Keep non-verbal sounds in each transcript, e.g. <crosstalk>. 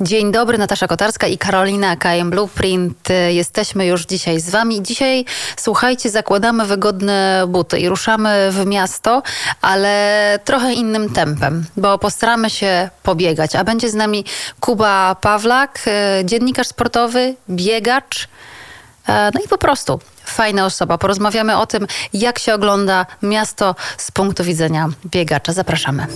Dzień dobry, Natasza Kotarska i Karolina KM Blueprint. Jesteśmy już dzisiaj z Wami. Dzisiaj, słuchajcie, zakładamy wygodne buty i ruszamy w miasto, ale trochę innym tempem, bo postaramy się pobiegać. A będzie z nami Kuba Pawlak, dziennikarz sportowy, biegacz, e, no i po prostu fajna osoba. Porozmawiamy o tym, jak się ogląda miasto z punktu widzenia biegacza. Zapraszamy.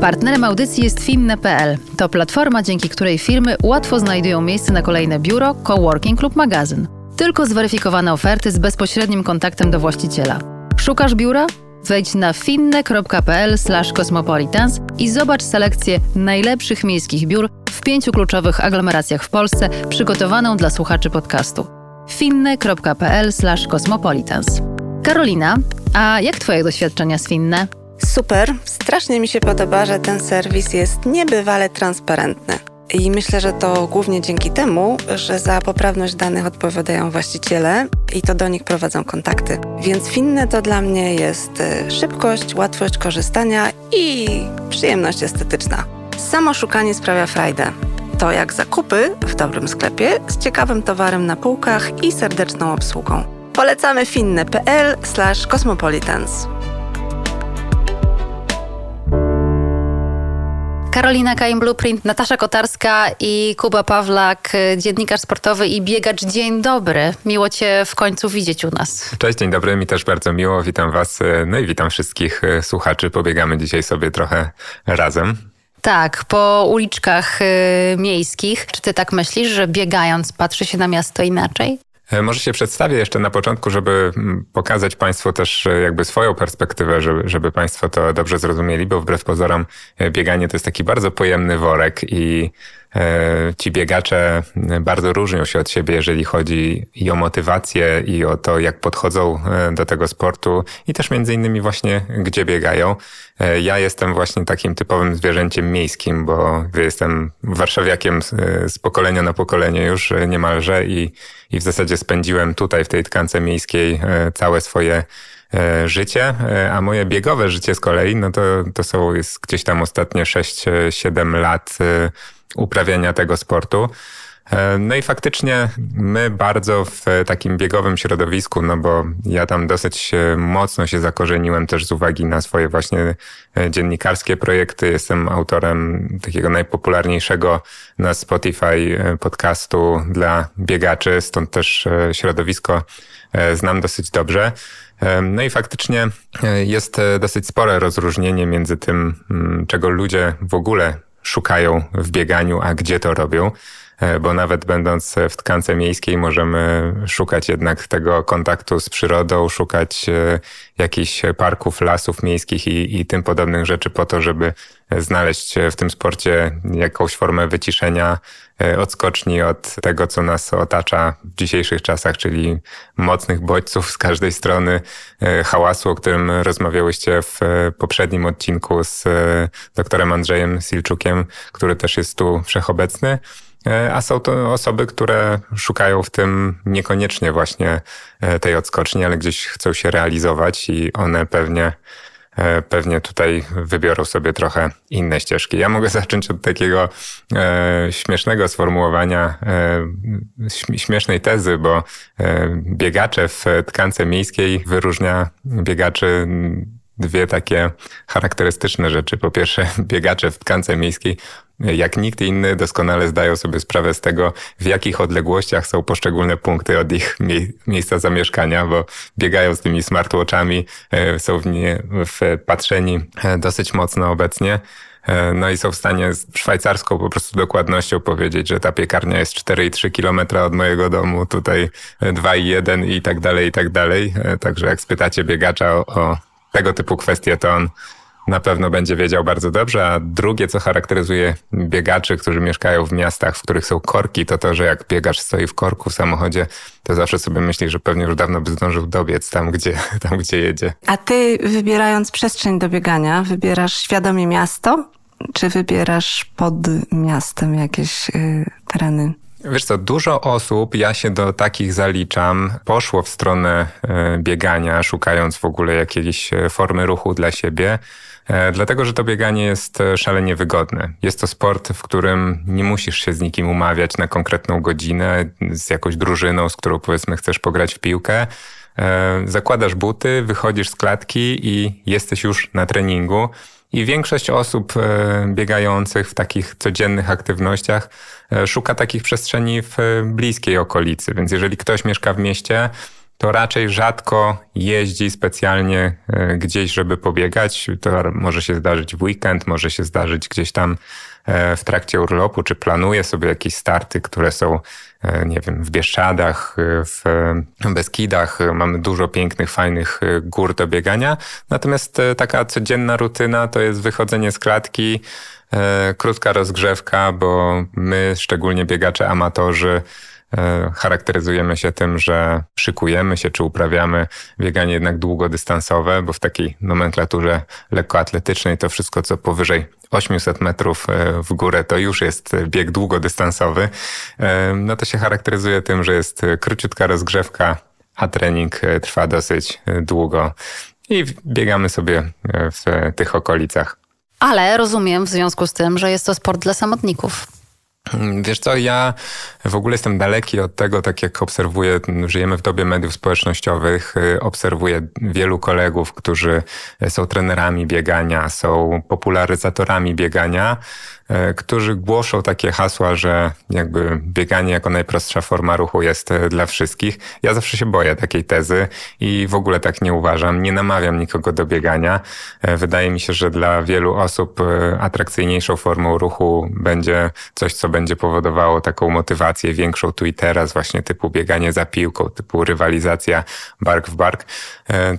Partnerem audycji jest Finne.pl. To platforma, dzięki której firmy łatwo znajdują miejsce na kolejne biuro, coworking lub magazyn. Tylko zweryfikowane oferty z bezpośrednim kontaktem do właściciela. Szukasz biura? Wejdź na finne.pl/cosmopolitans i zobacz selekcję najlepszych miejskich biur w pięciu kluczowych aglomeracjach w Polsce, przygotowaną dla słuchaczy podcastu. finne.pl/cosmopolitans. Karolina, a jak Twoje doświadczenia z Finne? Super, strasznie mi się podoba, że ten serwis jest niebywale transparentny. I myślę, że to głównie dzięki temu, że za poprawność danych odpowiadają właściciele i to do nich prowadzą kontakty. Więc finne to dla mnie jest y, szybkość, łatwość korzystania i przyjemność estetyczna. Samo szukanie sprawia frajdę. To jak zakupy w dobrym sklepie z ciekawym towarem na półkach i serdeczną obsługą. Polecamy finne.pl/cosmopolitans. Karolina Kaim Blueprint, Natasza Kotarska i Kuba Pawlak, dziennikarz sportowy i biegacz. Dzień dobry. Miło Cię w końcu widzieć u nas. Cześć, dzień dobry. Mi też bardzo miło. Witam Was. No i witam wszystkich e, słuchaczy. Pobiegamy dzisiaj sobie trochę razem. Tak, po uliczkach y, miejskich. Czy ty tak myślisz, że biegając patrzy się na miasto inaczej? E, może się przedstawię jeszcze na początku, żeby mm, pokazać Państwu też e, jakby swoją perspektywę, żeby, żeby Państwo to dobrze zrozumieli, bo wbrew pozorom e, bieganie to jest taki bardzo pojemny worek i ci biegacze bardzo różnią się od siebie, jeżeli chodzi i o motywację, i o to, jak podchodzą do tego sportu, i też między innymi właśnie, gdzie biegają. Ja jestem właśnie takim typowym zwierzęciem miejskim, bo jestem warszawiakiem z pokolenia na pokolenie już niemalże i, i w zasadzie spędziłem tutaj w tej tkance miejskiej całe swoje życie, a moje biegowe życie z kolei, no to, to są jest gdzieś tam ostatnie 6-7 lat uprawiania tego sportu. E, no i faktycznie my bardzo w takim biegowym środowisku, no bo ja tam dosyć mocno się zakorzeniłem też z uwagi na swoje właśnie e, dziennikarskie projekty. Jestem autorem takiego najpopularniejszego na Spotify e, podcastu dla biegaczy, stąd też środowisko znam dosyć dobrze. No i faktycznie jest dosyć spore rozróżnienie między tym, czego ludzie w ogóle szukają w bieganiu, a gdzie to robią. E, bo nawet będąc w tkance miejskiej możemy szukać jednak tego kontaktu z przyrodą, szukać e, jakichś parków, lasów miejskich i, i tym podobnych rzeczy po to, żeby znaleźć w tym sporcie jakąś formę wyciszenia, e, odskoczni od tego, co nas otacza w dzisiejszych czasach, czyli mocnych bodźców z każdej strony, hałasu, o którym rozmawiałyście w poprzednim odcinku z doktorem Andrzejem Silczukiem, który też jest tu wszechobecny. E, a są to osoby, które szukają w tym niekoniecznie właśnie e, tej odskoczni, ale gdzieś chcą się realizować i one pewnie e, pewnie tutaj wybiorą sobie trochę inne ścieżki. Ja mogę <laughs> zacząć od takiego śmiesznego sformułowania, śmiesznej tezy, bo biegacze w tkance miejskiej wyróżnia biegaczy dwie takie charakterystyczne rzeczy. Po pierwsze, <laughs> biegacze w tkance miejskiej jak nikt inny doskonale zdają sobie sprawę z tego, w jakich odległościach są poszczególne punkty od ich mie miejsca zamieszkania, bo biegają z tymi smartwatchami, e, są w nie wpatrzeni e, dosyć mocno obecnie. E, no i są w stanie z szwajcarską po prostu dokładnością powiedzieć, że ta piekarnia jest 4,3 km od mojego domu, tutaj 2,1 i tak dalej, i tak dalej. Także jak spytacie biegacza o, o tego typu kwestie, to on na pewno będzie wiedział bardzo dobrze. A drugie, co charakteryzuje biegaczy, którzy mieszkają w miastach, w których są korki, to to, że jak biegacz stoi w korku w samochodzie, to zawsze sobie myśli, że pewnie już dawno by zdążył dobiec tam, gdzie, <laughs> tam, gdzie jedzie. A ty wybierając przestrzeń do biegania, wybierasz świadomie miasto, czy wybierasz pod miastem jakieś yy, tereny? Wiesz co, dużo osób, ja się do takich zaliczam, poszło w stronę e, biegania, szukając w ogóle jakiejś e, formy ruchu dla siebie. Dlatego, że to bieganie jest szalenie wygodne. Jest to sport, w którym nie musisz się z nikim umawiać na konkretną godzinę, z jakąś drużyną, z którą powiedzmy chcesz pograć w piłkę. Zakładasz buty, wychodzisz z klatki i jesteś już na treningu. I większość osób e, biegających w takich codziennych aktywnościach e, szuka takich przestrzeni w e, bliskiej okolicy. Więc jeżeli ktoś mieszka w mieście, to raczej rzadko jeździ specjalnie gdzieś, żeby pobiegać. To może się zdarzyć w weekend, może się zdarzyć gdzieś tam w trakcie urlopu, czy planuje sobie jakieś starty, które są E, nie wiem, w Bieszczadach, e, w Beskidach. Mamy dużo pięknych, fajnych e, gór do biegania. Natomiast taka codzienna rutyna to jest wychodzenie z klatki, krótka rozgrzewka, bo my, szczególnie biegacze amatorzy, E, charakteryzujemy się tym, że szykujemy się czy uprawiamy bieganie jednak długodystansowe, bo w takiej nomenklaturze lekkoatletycznej to wszystko, co powyżej 800 metrów e, w górę, to już jest bieg długodystansowy. E, no to się charakteryzuje tym, że jest króciutka rozgrzewka, a trening trwa dosyć długo i biegamy sobie w tych okolicach. Ale rozumiem w związku z tym, że jest to sport dla samotników. Wiesz co, ja w ogóle jestem daleki od tego, tak jak obserwuję, żyjemy w dobie mediów społecznościowych, y, obserwuję wielu kolegów, którzy są trenerami biegania, są popularyzatorami biegania, którzy głoszą takie hasła, że jakby bieganie jako najprostsza forma ruchu jest e, dla wszystkich. Ja zawsze się boję takiej tezy i w ogóle tak nie uważam. Nie namawiam nikogo do biegania. E, wydaje mi się, że dla wielu osób atrakcyjniejszą formą ruchu będzie coś, co będzie powodowało taką motywację większą tu i teraz, właśnie typu bieganie za piłką, typu rywalizacja bark w bark.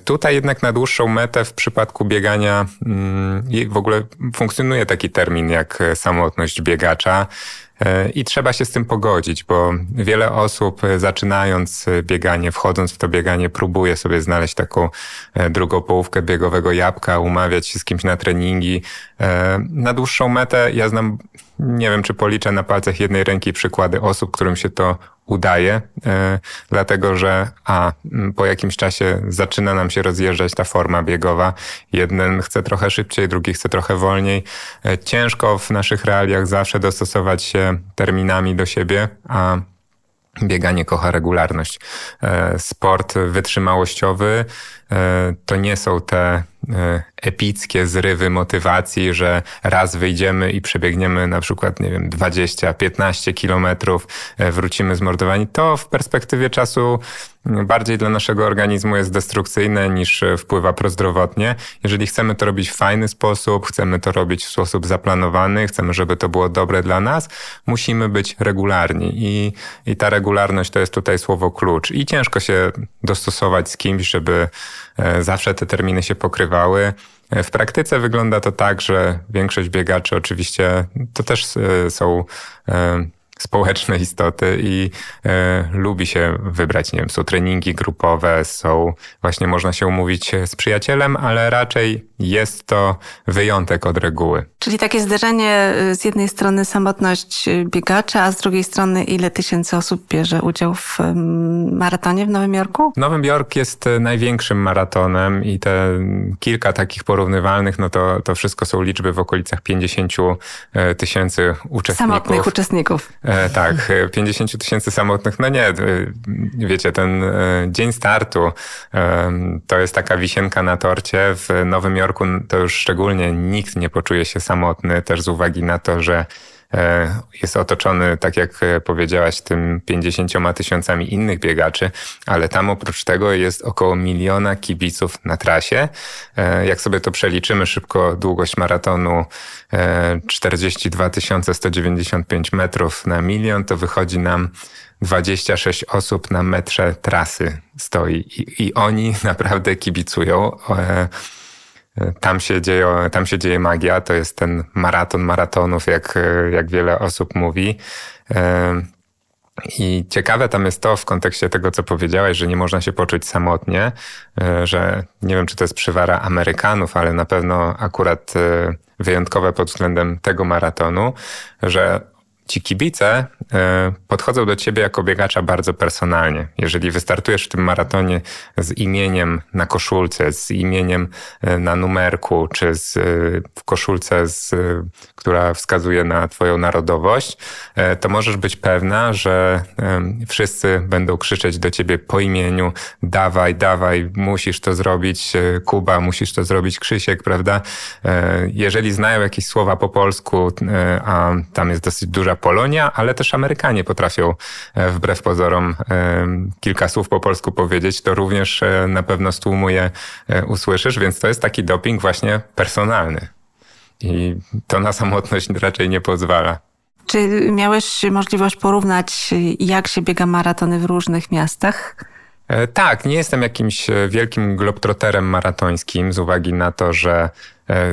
Tutaj jednak na dłuższą metę w przypadku biegania mm, w ogóle funkcjonuje taki termin jak samotność biegacza. E, I trzeba się z tym pogodzić, bo wiele osób e, zaczynając e, bieganie, wchodząc w to bieganie, próbuje sobie znaleźć taką drugą połówkę biegowego jabłka, umawiać się z kimś na treningi. Na dłuższą metę ja znam, nie wiem czy policzę na palcach jednej ręki przykłady osób, którym się to udaje, e, dlatego że a po jakimś czasie zaczyna nam się rozjeżdżać ta forma biegowa. Jeden chce trochę szybciej, drugi chce trochę wolniej. E, ciężko w naszych realiach zawsze dostosować się terminami do siebie, a bieganie kocha regularność. E, sport wytrzymałościowy to nie są te epickie zrywy motywacji, że raz wyjdziemy i przebiegniemy na przykład, nie wiem, 20-15 kilometrów, e, wrócimy zmordowani, to w perspektywie czasu bardziej dla naszego organizmu jest destrukcyjne niż wpływa prozdrowotnie. Jeżeli chcemy to robić w fajny sposób, chcemy to robić w sposób zaplanowany, chcemy, żeby to było dobre dla nas, musimy być regularni i, i ta regularność to jest tutaj słowo klucz. I ciężko się dostosować z kimś, żeby e, zawsze te terminy się pokrywały. W praktyce wygląda to tak, że większość biegaczy oczywiście to też e, są e, społeczne istoty i e, lubi się wybrać, nie wiem, są treningi grupowe, są właśnie można się umówić z przyjacielem, ale raczej jest to wyjątek od reguły. Czyli takie zderzenie y, z jednej strony samotność y, biegacza, a z drugiej strony ile tysięcy osób bierze udział w maratonie w Nowym Jorku? Nowym Jork jest y, największym maratonem i te kilka takich porównywalnych, no to, to wszystko są liczby w okolicach 50 tysięcy uczestników. Samotnych uczestników. E, tak, 50 tysięcy samotnych. No nie, wiecie, ten dzień startu to jest taka wisienka na torcie. W Nowym Jorku to już szczególnie nikt nie poczuje się samotny, też z uwagi na to, że e, jest otoczony, tak jak powiedziałaś, tym 50 tysiącami innych biegaczy, ale tam oprócz tego jest około miliona kibiców na trasie. E, jak sobie to przeliczymy szybko, długość maratonu 42 195 metrów na milion, to wychodzi nam 26 osób na metrze trasy stoi i, i oni <laughs> naprawdę kibicują. Tam się, dzieje, tam się dzieje magia, to jest ten maraton maratonów, jak, jak wiele osób mówi. I ciekawe tam jest to w kontekście tego, co powiedziałeś, że nie można się poczuć samotnie, e, że nie wiem, czy to jest przywara Amerykanów, ale na pewno akurat e, wyjątkowe pod względem tego maratonu, że ci kibice e, podchodzą do ciebie jako biegacza bardzo personalnie. Jeżeli wystartujesz w tym maratonie z imieniem na koszulce, z imieniem e, na numerku, czy z, w koszulce, z, która wskazuje na twoją narodowość, to możesz być pewna, że wszyscy będą krzyczeć do ciebie po imieniu, dawaj, dawaj, musisz to zrobić, Kuba, musisz to zrobić, Krzysiek, prawda? Jeżeli znają jakieś słowa po polsku, a tam jest dosyć duża Polonia, ale też Amerykanie potrafią e, wbrew pozorom e, kilka słów po polsku powiedzieć, to również e, na pewno z tłumu je usłyszysz, więc to jest taki doping właśnie personalny. I to na samotność raczej nie pozwala. Czy miałeś możliwość porównać, jak się biega maratony w różnych miastach? Tak, nie jestem jakimś wielkim globtroterem maratońskim z uwagi na to, że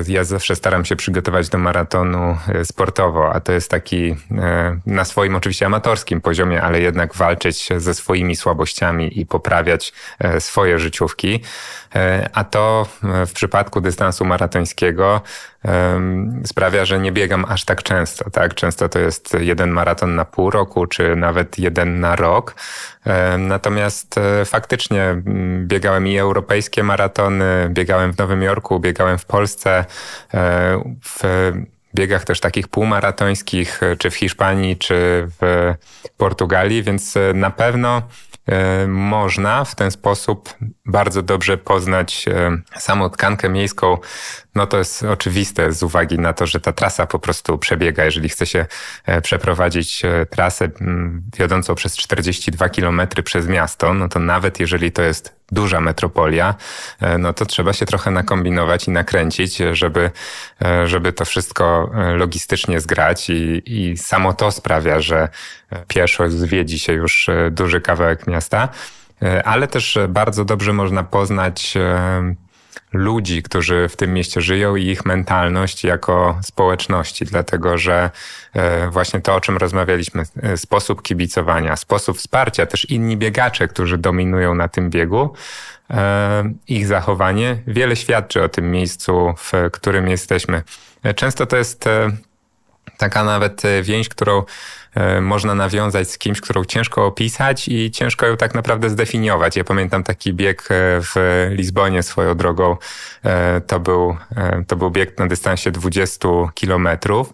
ja zawsze staram się przygotować do maratonu e, sportowo, a to jest taki e, na swoim oczywiście amatorskim poziomie, ale jednak walczyć ze swoimi słabościami i poprawiać swoje życiówki. A to w przypadku dystansu maratońskiego sprawia, że nie biegam aż tak często. Tak? Często to jest jeden maraton na pół roku, czy nawet jeden na rok. Natomiast faktycznie biegałem i europejskie maratony, biegałem w Nowym Jorku, biegałem w Polsce, Polsce, e, w biegach też takich półmaratońskich, e, czy w Hiszpanii, czy w Portugalii, więc e, na pewno można w ten sposób bardzo dobrze poznać samą tkankę miejską no to jest oczywiste z uwagi na to, że ta trasa po prostu przebiega. Jeżeli chce się przeprowadzić trasę wiodącą przez 42 km przez miasto, no to nawet jeżeli to jest duża metropolia, e, no to trzeba się trochę nakombinować i nakręcić, żeby, żeby to wszystko logistycznie zgrać i, i samo to sprawia, że pieszo zwiedzi się już duży kawałek miasta, ale też bardzo dobrze można poznać ludzi, którzy w tym mieście żyją i ich mentalność jako społeczności, dlatego że e, właśnie to, o czym rozmawialiśmy, e, sposób kibicowania, sposób wsparcia, też inni biegacze, którzy dominują na tym biegu, e, ich zachowanie wiele świadczy o tym miejscu, w którym jesteśmy. Często to jest taka nawet więź, którą E, można nawiązać z kimś, którą ciężko opisać i ciężko ją tak naprawdę zdefiniować. Ja pamiętam taki bieg e, w Lizbonie swoją drogą. E, to był, to był bieg na dystansie 20 kilometrów,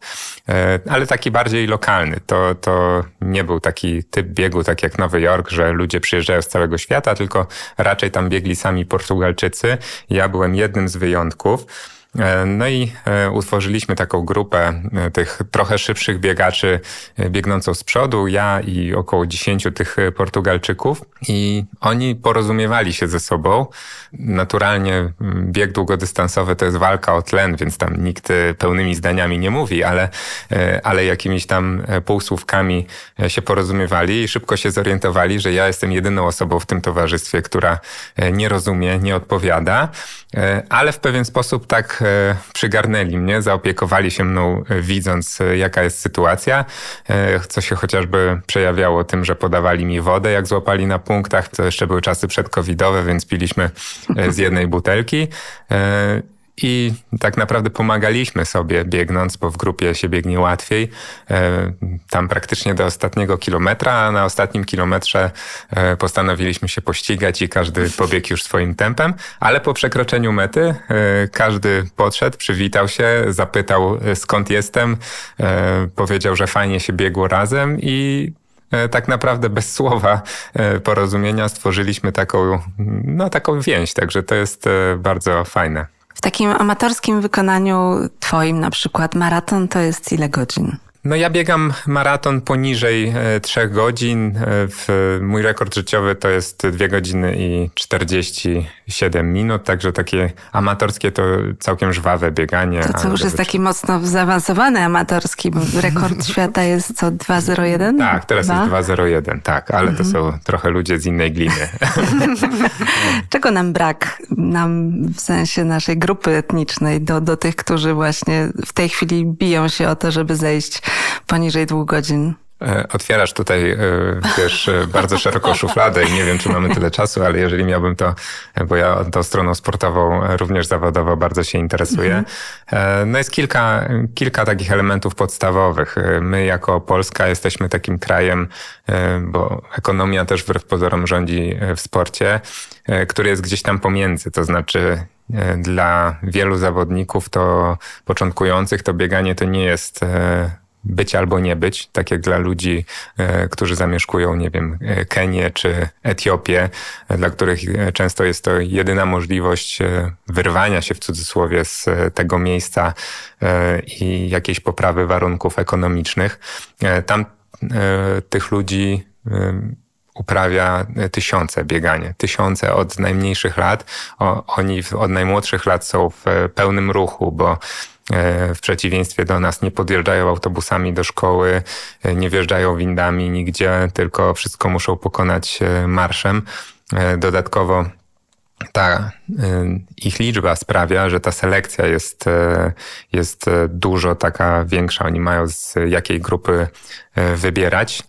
ale taki bardziej lokalny. To, to nie był taki typ biegu, tak jak Nowy Jork, że ludzie przyjeżdżają z całego świata, tylko raczej tam biegli sami Portugalczycy. Ja byłem jednym z wyjątków. E, no i e, utworzyliśmy taką grupę e, tych trochę szybszych biegaczy biegnącą z przodu, ja i około 10 tych Portugalczyków i oni porozumiewali się ze sobą. Naturalnie bieg długodystansowy to jest walka o tlen, więc tam nikt pełnymi zdaniami nie mówi, ale, ale jakimiś tam półsłówkami się porozumiewali i szybko się zorientowali, że ja jestem jedyną osobą w tym towarzystwie, która nie rozumie, nie odpowiada, ale w pewien sposób tak przygarnęli mnie, zaopiekowali się mną, e, widząc e, jaka jest sytuacja, co się chociażby przejawiało tym, że podawali mi wodę, jak złapali na punktach. To jeszcze były czasy przedcovidowe, więc piliśmy z jednej butelki. I tak naprawdę pomagaliśmy sobie biegnąc, bo w grupie się biegnie łatwiej. E, tam praktycznie do ostatniego kilometra, a na ostatnim kilometrze e, postanowiliśmy się pościgać i każdy pobiegł już swoim tempem, ale po przekroczeniu mety e, każdy podszedł, przywitał się, zapytał skąd jestem, powiedział, że fajnie się biegło razem i tak naprawdę bez słowa porozumienia stworzyliśmy taką, no, taką więź, także to jest bardzo fajne. W takim amatorskim wykonaniu twoim na przykład maraton to jest ile godzin? No ja biegam maraton poniżej 3 e, godzin. E, mój rekord życiowy to jest 2 godziny i 47 minut, także takie amatorskie to całkiem żwawe bieganie. To co już jest taki mocno zaawansowany amatorski, bo rekord <laughs> świata jest co 2.01? Tak, teraz 2? jest 2.01, tak, ale mhm. to są trochę ludzie z innej gliny. <laughs> <laughs> Czego nam brak, nam w sensie naszej grupy etnicznej, do, do tych, którzy właśnie w tej chwili biją się o to, żeby zejść poniżej dwóch godzin? E, otwierasz tutaj, e, wiesz, e, bardzo szeroko szufladę i nie wiem, czy mamy tyle czasu, ale jeżeli miałbym to, bo ja tą stroną sportową również zawodowo bardzo się interesuję. Mhm. No jest kilka, kilka takich elementów podstawowych. My jako Polska jesteśmy takim krajem, bo ekonomia też wbrew pozorom rządzi w sporcie, który jest gdzieś tam pomiędzy, to znaczy dla wielu zawodników to początkujących to bieganie to nie jest być albo nie być, tak jak dla ludzi, e, którzy zamieszkują, nie wiem, e, Kenię czy Etiopię, e, dla których często jest to jedyna możliwość wyrwania się w cudzysłowie z tego miejsca i jakiejś poprawy warunków ekonomicznych. Tam tych ludzi uprawia tysiące bieganie. Tysiące od najmniejszych lat. oni od najmłodszych lat są w pełnym ruchu, bo w przeciwieństwie do nas nie podjeżdżają autobusami do szkoły, e, nie wjeżdżają windami nigdzie, tylko wszystko muszą pokonać e, marszem. Dodatkowo ta ich liczba sprawia, że ta selekcja jest, jest dużo taka większa. Oni mają z jakiej grupy wybierać.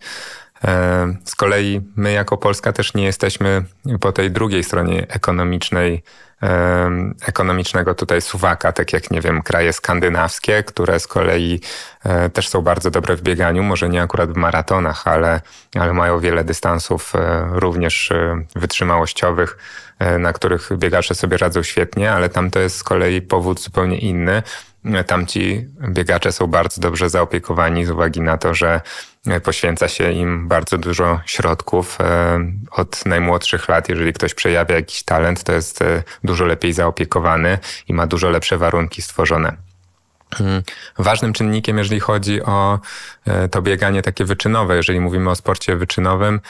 Z kolei my jako Polska też nie jesteśmy po tej drugiej stronie ekonomicznej ekonomicznego tutaj suwaka, tak jak, nie wiem, kraje skandynawskie, które z kolei e, też są bardzo dobre w bieganiu, może nie akurat w maratonach, ale, ale mają wiele dystansów e, również e, wytrzymałościowych, na których biegacze sobie radzą świetnie, ale tam to jest z kolei powód zupełnie inny. Tamci biegacze są bardzo dobrze zaopiekowani z uwagi na to, że poświęca się im bardzo dużo środków e, od najmłodszych lat. Jeżeli ktoś przejawia jakiś talent, to jest e, dużo lepiej zaopiekowany i ma dużo lepsze warunki stworzone. Hmm. Ważnym czynnikiem, jeżeli chodzi o e, to bieganie takie wyczynowe, jeżeli mówimy o sporcie wyczynowym,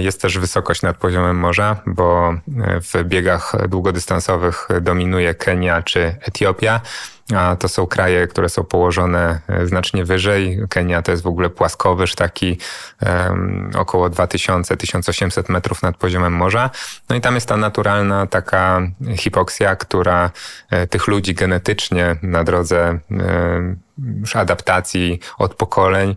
jest też wysokość nad poziomem morza, bo w biegach długodystansowych dominuje Kenia czy Etiopia, a to są kraje, które są położone e, znacznie wyżej. Kenia to jest w ogóle płaskowyż taki um, około 2000-1800 metrów nad poziomem morza. No i tam jest ta naturalna taka hipoksja, która e, tych ludzi genetycznie na drodze e, adaptacji od pokoleń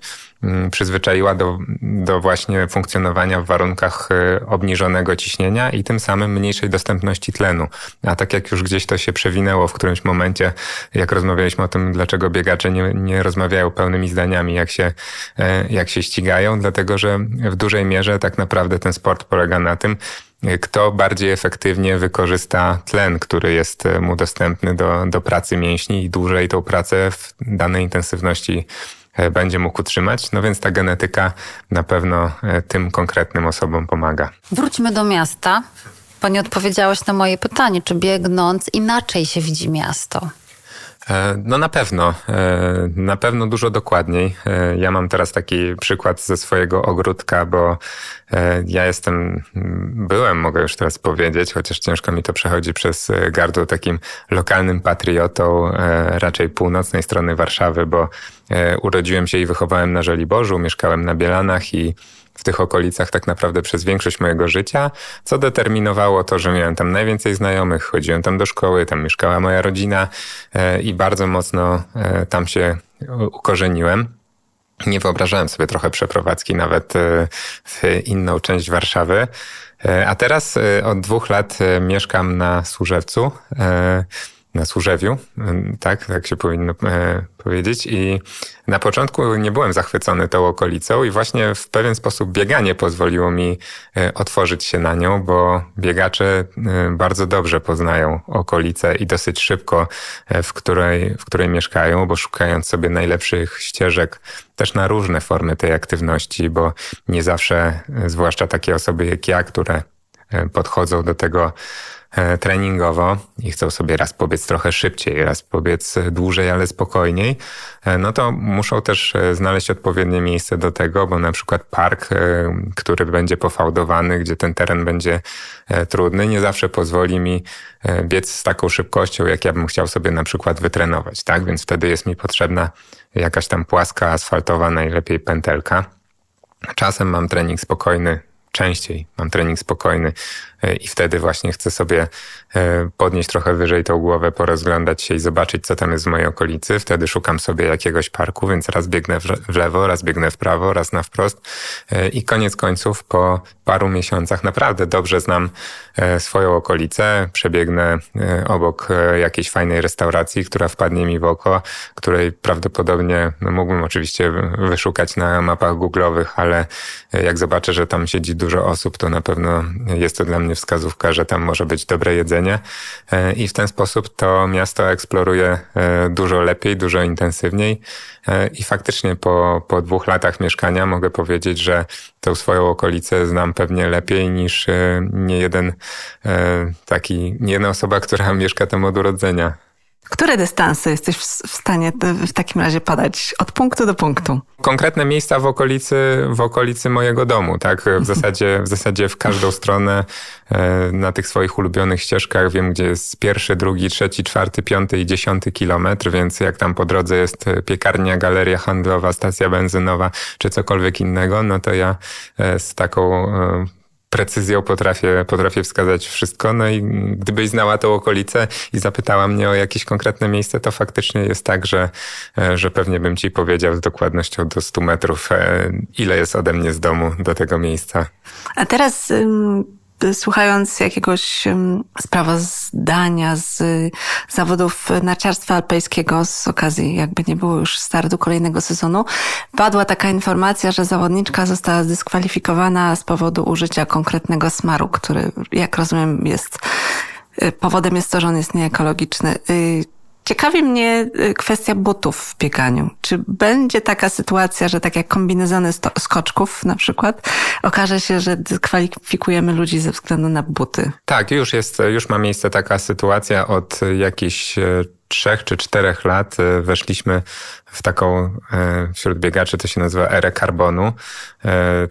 przyzwyczaiła do, do właśnie funkcjonowania w warunkach y, obniżonego ciśnienia i tym samym mniejszej dostępności tlenu. A tak jak już gdzieś to się przewinęło w którymś momencie, jak rozmawialiśmy o tym, dlaczego biegacze nie, nie rozmawiają pełnymi zdaniami, jak się, e, jak się ścigają, dlatego że w dużej mierze tak naprawdę ten sport polega na tym, kto bardziej efektywnie wykorzysta tlen, który jest mu dostępny do, do pracy mięśni i dłużej tą pracę w danej intensywności e, będzie mógł utrzymać. No więc ta genetyka na pewno e, tym konkretnym osobom pomaga. Wróćmy do miasta. Pani odpowiedziałaś na moje pytanie, czy biegnąc inaczej się widzi miasto? E, no na pewno, e, na pewno dużo dokładniej. E, ja mam teraz taki przykład ze swojego ogródka, bo ja jestem, byłem, mogę już teraz powiedzieć, chociaż ciężko mi to przechodzi przez gardło takim lokalnym patriotą raczej północnej strony Warszawy, bo urodziłem się i wychowałem na Żoliborzu, mieszkałem na Bielanach i w tych okolicach tak naprawdę przez większość mojego życia, co determinowało to, że miałem tam najwięcej znajomych, chodziłem tam do szkoły, tam mieszkała moja rodzina e, i bardzo mocno e, tam się ukorzeniłem. Nie wyobrażałem sobie trochę przeprowadzki nawet e, w inną część Warszawy. A teraz od dwóch lat mieszkam na Służewcu na Służewiu, tak, tak się powinno e, powiedzieć. I na początku nie byłem zachwycony tą okolicą i właśnie w pewien sposób bieganie pozwoliło mi e, otworzyć się na nią, bo biegacze e, bardzo dobrze poznają okolicę i dosyć szybko, w której, w której mieszkają, bo szukając sobie najlepszych ścieżek też na różne formy tej aktywności, bo nie zawsze, zwłaszcza takie osoby jak ja, które podchodzą do tego treningowo i chcą sobie raz pobiec trochę szybciej, raz pobiec dłużej, ale spokojniej, e, no to muszą też e, znaleźć odpowiednie miejsce do tego, bo na przykład park, który będzie pofałdowany, gdzie ten teren będzie trudny, nie zawsze pozwoli mi biec z taką szybkością, jak ja bym chciał sobie na przykład wytrenować, tak? Więc wtedy jest mi potrzebna jakaś tam płaska, asfaltowa, najlepiej pętelka. Czasem mam trening spokojny, częściej mam trening spokojny i wtedy właśnie chcę sobie podnieść trochę wyżej tą głowę, porozglądać się i zobaczyć, co tam jest w mojej okolicy. Wtedy szukam sobie jakiegoś parku, więc raz biegnę w lewo, raz biegnę w prawo, raz na wprost i koniec końców po paru miesiącach naprawdę dobrze znam swoją okolicę, przebiegnę obok jakiejś fajnej restauracji, która wpadnie mi w oko, której prawdopodobnie no mógłbym oczywiście wyszukać na mapach google'owych, ale jak zobaczę, że tam siedzi dużo osób, to na pewno jest to dla mnie wskazówka, że tam może być dobre jedzenie e, i w ten sposób to miasto eksploruje e, dużo lepiej, dużo intensywniej e, i faktycznie po, po dwóch latach mieszkania mogę powiedzieć, że tę swoją okolicę znam pewnie lepiej niż nie jeden taki, nie jedna osoba, która mieszka tam od urodzenia. Które dystanse jesteś w stanie w takim razie podać od punktu do punktu? Konkretne miejsca w okolicy, w okolicy mojego domu, tak? W mhm. zasadzie, w zasadzie w każdą stronę e, na tych swoich ulubionych ścieżkach wiem, gdzie jest pierwszy, drugi, trzeci, czwarty, piąty i dziesiąty kilometr, więc jak tam po drodze jest piekarnia, galeria handlowa, stacja benzynowa czy cokolwiek innego, no to ja e, z taką e, precyzją potrafię, potrafię wskazać wszystko. No i gdybyś znała tą okolicę i zapytała mnie o jakieś konkretne miejsce, to faktycznie jest tak, że, e, że pewnie bym ci powiedział z dokładnością do 100 metrów, e, ile jest ode mnie z domu do tego miejsca. A teraz słuchając jakiegoś sprawozdania z zawodów narciarstwa alpejskiego z okazji, jakby nie było już startu kolejnego sezonu, padła taka informacja, że zawodniczka została zdyskwalifikowana z powodu użycia konkretnego smaru, który, jak rozumiem, jest y, powodem jest to, że on jest nieekologiczny. Y, Ciekawi mnie y, kwestia butów w bieganiu. Czy będzie taka sytuacja, że tak jak kombinezony skoczków na przykład, okaże się, że dyskwalifikujemy ludzi ze względu na buty? Tak, już jest, już ma miejsce taka sytuacja od jakichś e, trzech czy czterech lat e, weszliśmy w taką, e, wśród biegaczy to się nazywa erę karbonu.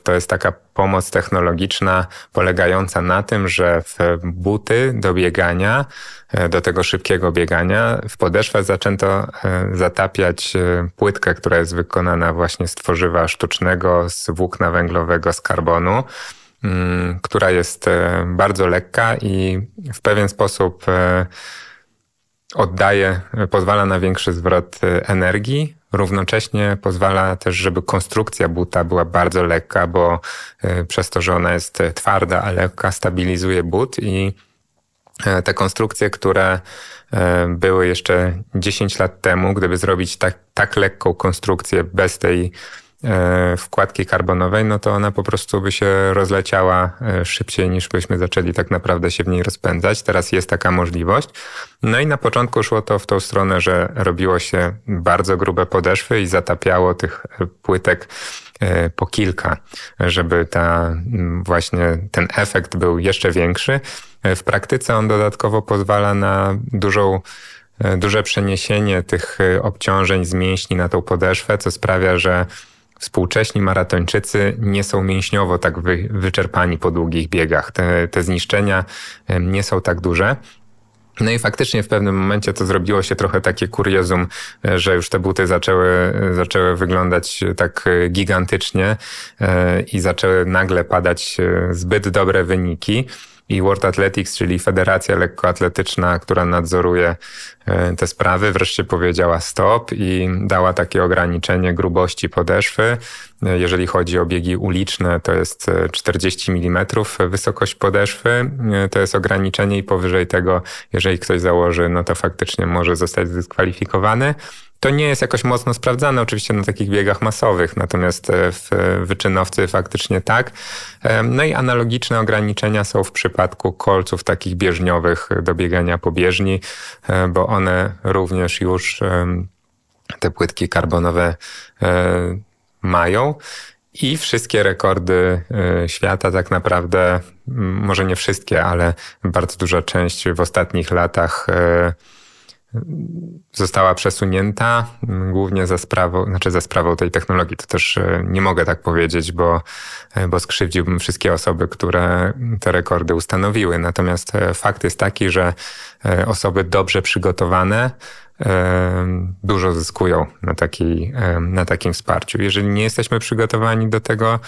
To jest taka pomoc technologiczna polegająca na tym, że w buty do biegania E, do tego szybkiego biegania. W podeszwę zaczęto e, zatapiać e, płytkę, która jest wykonana właśnie z tworzywa sztucznego, z włókna węglowego, z karbonu, mm, która jest bardzo lekka i w pewien sposób oddaje, pozwala na większy zwrot energii, równocześnie pozwala też, żeby konstrukcja buta była bardzo lekka, bo przez to, że ona jest twarda, a lekka, stabilizuje but i te konstrukcje, które były jeszcze 10 lat temu, gdyby zrobić tak, tak lekką konstrukcję bez tej e, wkładki karbonowej, no to ona po prostu by się rozleciała szybciej niż byśmy zaczęli tak naprawdę się w niej rozpędzać. Teraz jest taka możliwość. No i na początku szło to w tą stronę, że robiło się bardzo grube podeszwy i zatapiało tych płytek po kilka, żeby ta właśnie ten efekt był jeszcze większy. W praktyce on dodatkowo pozwala na dużą e, duże przeniesienie tych e, obciążeń z mięśni na tą podeszwę, co sprawia, że współcześni maratończycy nie są mięśniowo tak wy, wyczerpani po długich biegach. Te, te zniszczenia e, nie są tak duże. No i faktycznie w pewnym momencie to zrobiło się trochę takie kuriozum, że już te buty zaczęły, zaczęły wyglądać tak gigantycznie i zaczęły nagle padać zbyt dobre wyniki i World Athletics, czyli Federacja Lekkoatletyczna, która nadzoruje e, te sprawy, wreszcie powiedziała stop i dała takie ograniczenie grubości podeszwy. E, jeżeli chodzi o biegi uliczne, to jest 40 e, mm wysokość podeszwy. To jest ograniczenie i powyżej tego, jeżeli ktoś założy, no to faktycznie może zostać zdyskwalifikowany. To nie jest jakoś mocno sprawdzane oczywiście na takich biegach masowych, natomiast e, w wyczynowcy faktycznie tak. E, no i analogiczne ograniczenia są w przypadku kolców takich bieżniowych do biegania po bieżni, e, bo one również już te płytki karbonowe mają. I wszystkie rekordy świata, tak naprawdę, może nie wszystkie, ale bardzo duża część w ostatnich latach została przesunięta mm, głównie za sprawą, znaczy za sprawą tej technologii. To też e, nie mogę tak powiedzieć, bo, e, bo skrzywdziłbym wszystkie osoby, które te rekordy ustanowiły. Natomiast e, fakt jest taki, że osoby dobrze przygotowane dużo zyskują na, takiej, na takim wsparciu. Jeżeli nie jesteśmy przygotowani do tego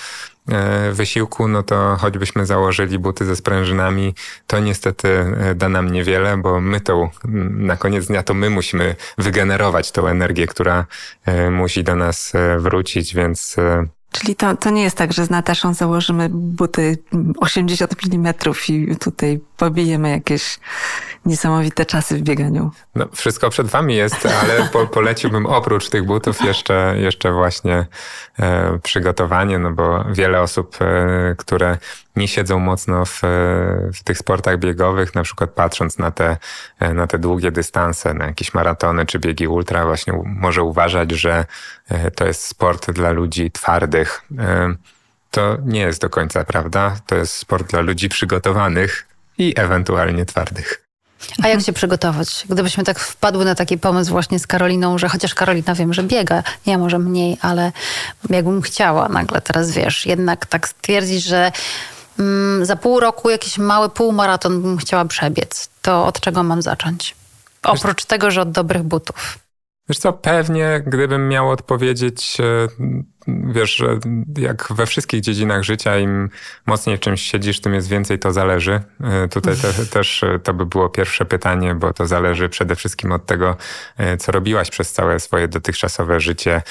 e, wysiłku, no to choćbyśmy założyli buty ze sprężynami, to niestety e, da nam niewiele, bo my to na koniec dnia to my musimy wygenerować tą energię, która e, musi do nas wrócić, więc Czyli to, to nie jest tak, że z Nataszą założymy buty 80 mm i tutaj pobijemy jakieś niesamowite czasy w bieganiu. No, wszystko przed wami jest, ale po, <laughs> poleciłbym oprócz tych butów jeszcze, jeszcze właśnie e, przygotowanie, no bo wiele osób, e, które nie siedzą mocno w, w tych sportach biegowych, na przykład patrząc na te, e, na te długie dystanse, na jakieś maratony czy biegi ultra, właśnie może uważać, że e, to jest sport dla ludzi twardych. E, to nie jest do końca prawda. To jest sport dla ludzi przygotowanych i ewentualnie twardych. A jak się przygotować? Gdybyśmy tak wpadły na taki pomysł właśnie z Karoliną, że chociaż Karolina wiem, że biega, ja może mniej, ale jakbym chciała nagle teraz, wiesz, jednak tak stwierdzić, że mm, za pół roku jakiś mały półmaraton bym chciała przebiec, to od czego mam zacząć? Oprócz tego, że od dobrych butów. Wiesz co, pewnie gdybym miał odpowiedzieć e, wiesz, że jak we wszystkich dziedzinach życia, im mocniej w czymś siedzisz, tym jest więcej, to zależy. E, tutaj te, też e, to by było pierwsze pytanie, bo to zależy przede wszystkim od tego, e, co robiłaś przez całe swoje dotychczasowe życie,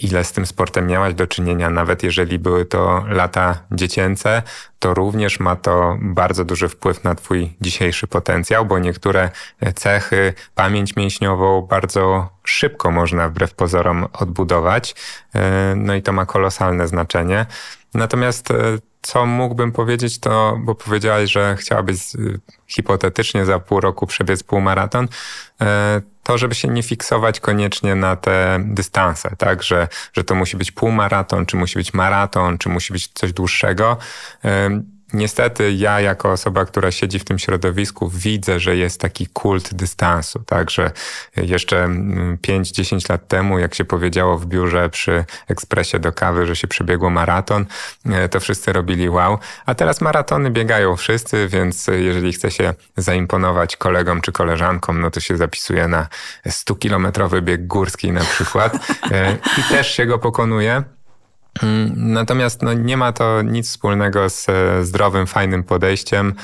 ile z tym sportem miałaś do czynienia, nawet jeżeli były to lata dziecięce, to również ma to bardzo duży wpływ na Twój dzisiejszy potencjał, bo niektóre cechy, pamięć mięśniową bardzo szybko można wbrew pozorom odbudować. E, no i to ma kolosalne znaczenie. Natomiast e, co mógłbym powiedzieć, to, bo powiedziałaś, że chciałabyś e, hipotetycznie za pół roku przebiec półmaraton, to żeby się nie fiksować koniecznie na te dystanse, tak, że, że to musi być półmaraton, czy musi być maraton, czy musi być coś dłuższego Niestety ja jako osoba, która siedzi w tym środowisku widzę, że jest taki kult dystansu, także jeszcze 5-10 mm, lat temu, jak się powiedziało w biurze przy ekspresie do kawy, że się przebiegło maraton, e, to wszyscy robili wow, a teraz maratony biegają wszyscy, więc jeżeli chce się zaimponować kolegom czy koleżankom, no to się zapisuje na 100-kilometrowy bieg górski na przykład e, i też się go pokonuje. Mm, natomiast no, nie ma to nic wspólnego z e, zdrowym, fajnym podejściem,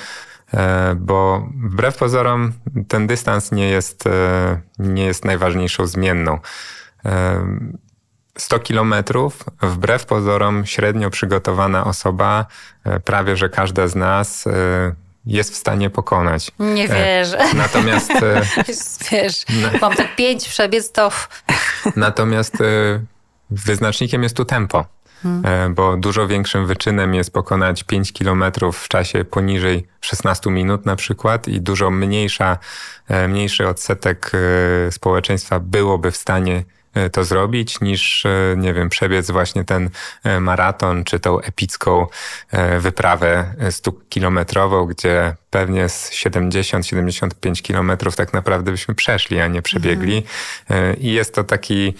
e, bo wbrew pozorom ten dystans nie jest, e, nie jest najważniejszą zmienną. 100 kilometrów, wbrew pozorom, średnio przygotowana osoba, prawie że każda z nas jest w stanie pokonać. Nie wierzę. Natomiast. <laughs> Wiesz, mam tak pięć przebiec, to. Natomiast wyznacznikiem jest tu tempo. Hmm. bo dużo większym wyczynem jest pokonać 5 kilometrów w czasie poniżej 16 minut na przykład i dużo mniejsza, e, mniejszy odsetek e, społeczeństwa byłoby w stanie to zrobić, niż, nie wiem, przebiec właśnie ten maraton, czy tą epicką wyprawę 100-kilometrową, gdzie pewnie z 70-75 kilometrów tak naprawdę byśmy przeszli, a nie przebiegli. Mhm. I jest to taki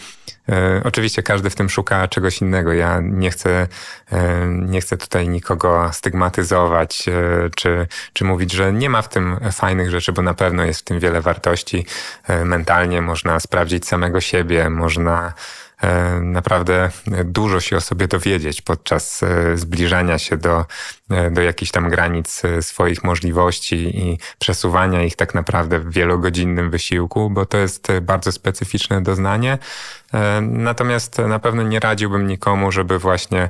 E, oczywiście każdy w tym szuka czegoś innego. Ja nie chcę, e, nie chcę tutaj nikogo stygmatyzować, e, czy, czy mówić, że nie ma w tym fajnych rzeczy, bo na pewno jest w tym wiele wartości. Mentalnie można sprawdzić samego siebie, można naprawdę dużo się o sobie dowiedzieć podczas zbliżania się do, do jakichś tam granic swoich możliwości i przesuwania ich tak naprawdę w wielogodzinnym wysiłku, bo to jest bardzo specyficzne doznanie. Natomiast na pewno nie radziłbym nikomu, żeby właśnie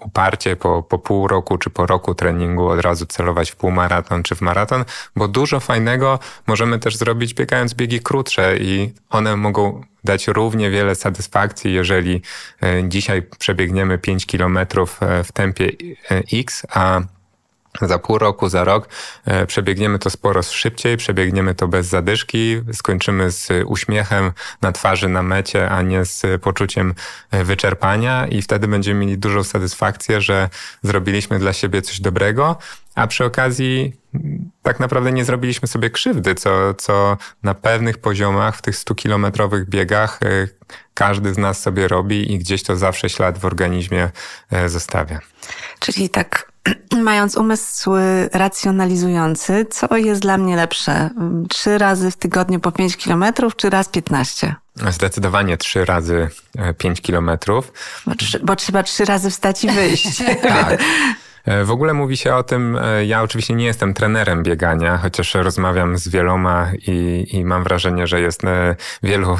uparcie po, po pół roku czy po roku treningu od razu celować w półmaraton czy w maraton, bo dużo fajnego możemy też zrobić biegając biegi krótsze i one mogą dać równie wiele satysfakcji, jeżeli e, dzisiaj przebiegniemy 5 kilometrów e, w tempie e, X, a za pół roku, za rok przebiegniemy to sporo szybciej, przebiegniemy to bez zadyszki, skończymy z uśmiechem na twarzy na mecie, a nie z poczuciem wyczerpania i wtedy będziemy mieli dużą satysfakcję, że zrobiliśmy dla siebie coś dobrego, a przy okazji tak naprawdę nie zrobiliśmy sobie krzywdy, co, co na pewnych poziomach w tych 100-kilometrowych biegach e, każdy z nas sobie robi i gdzieś to zawsze ślad w organizmie e, zostawia. Czyli tak <clears throat> mając umysł racjonalizujący, co jest dla mnie lepsze? Trzy razy w tygodniu po 5 kilometrów, czy raz 15? Zdecydowanie trzy razy 5 kilometrów. Bo, bo, trzeba trzy razy wstać i wyjść. <laughs> tak. E, w ogóle mówi się o tym, e, ja oczywiście nie jestem trenerem biegania, chociaż rozmawiam z wieloma i, i mam wrażenie, że jest e, wielu,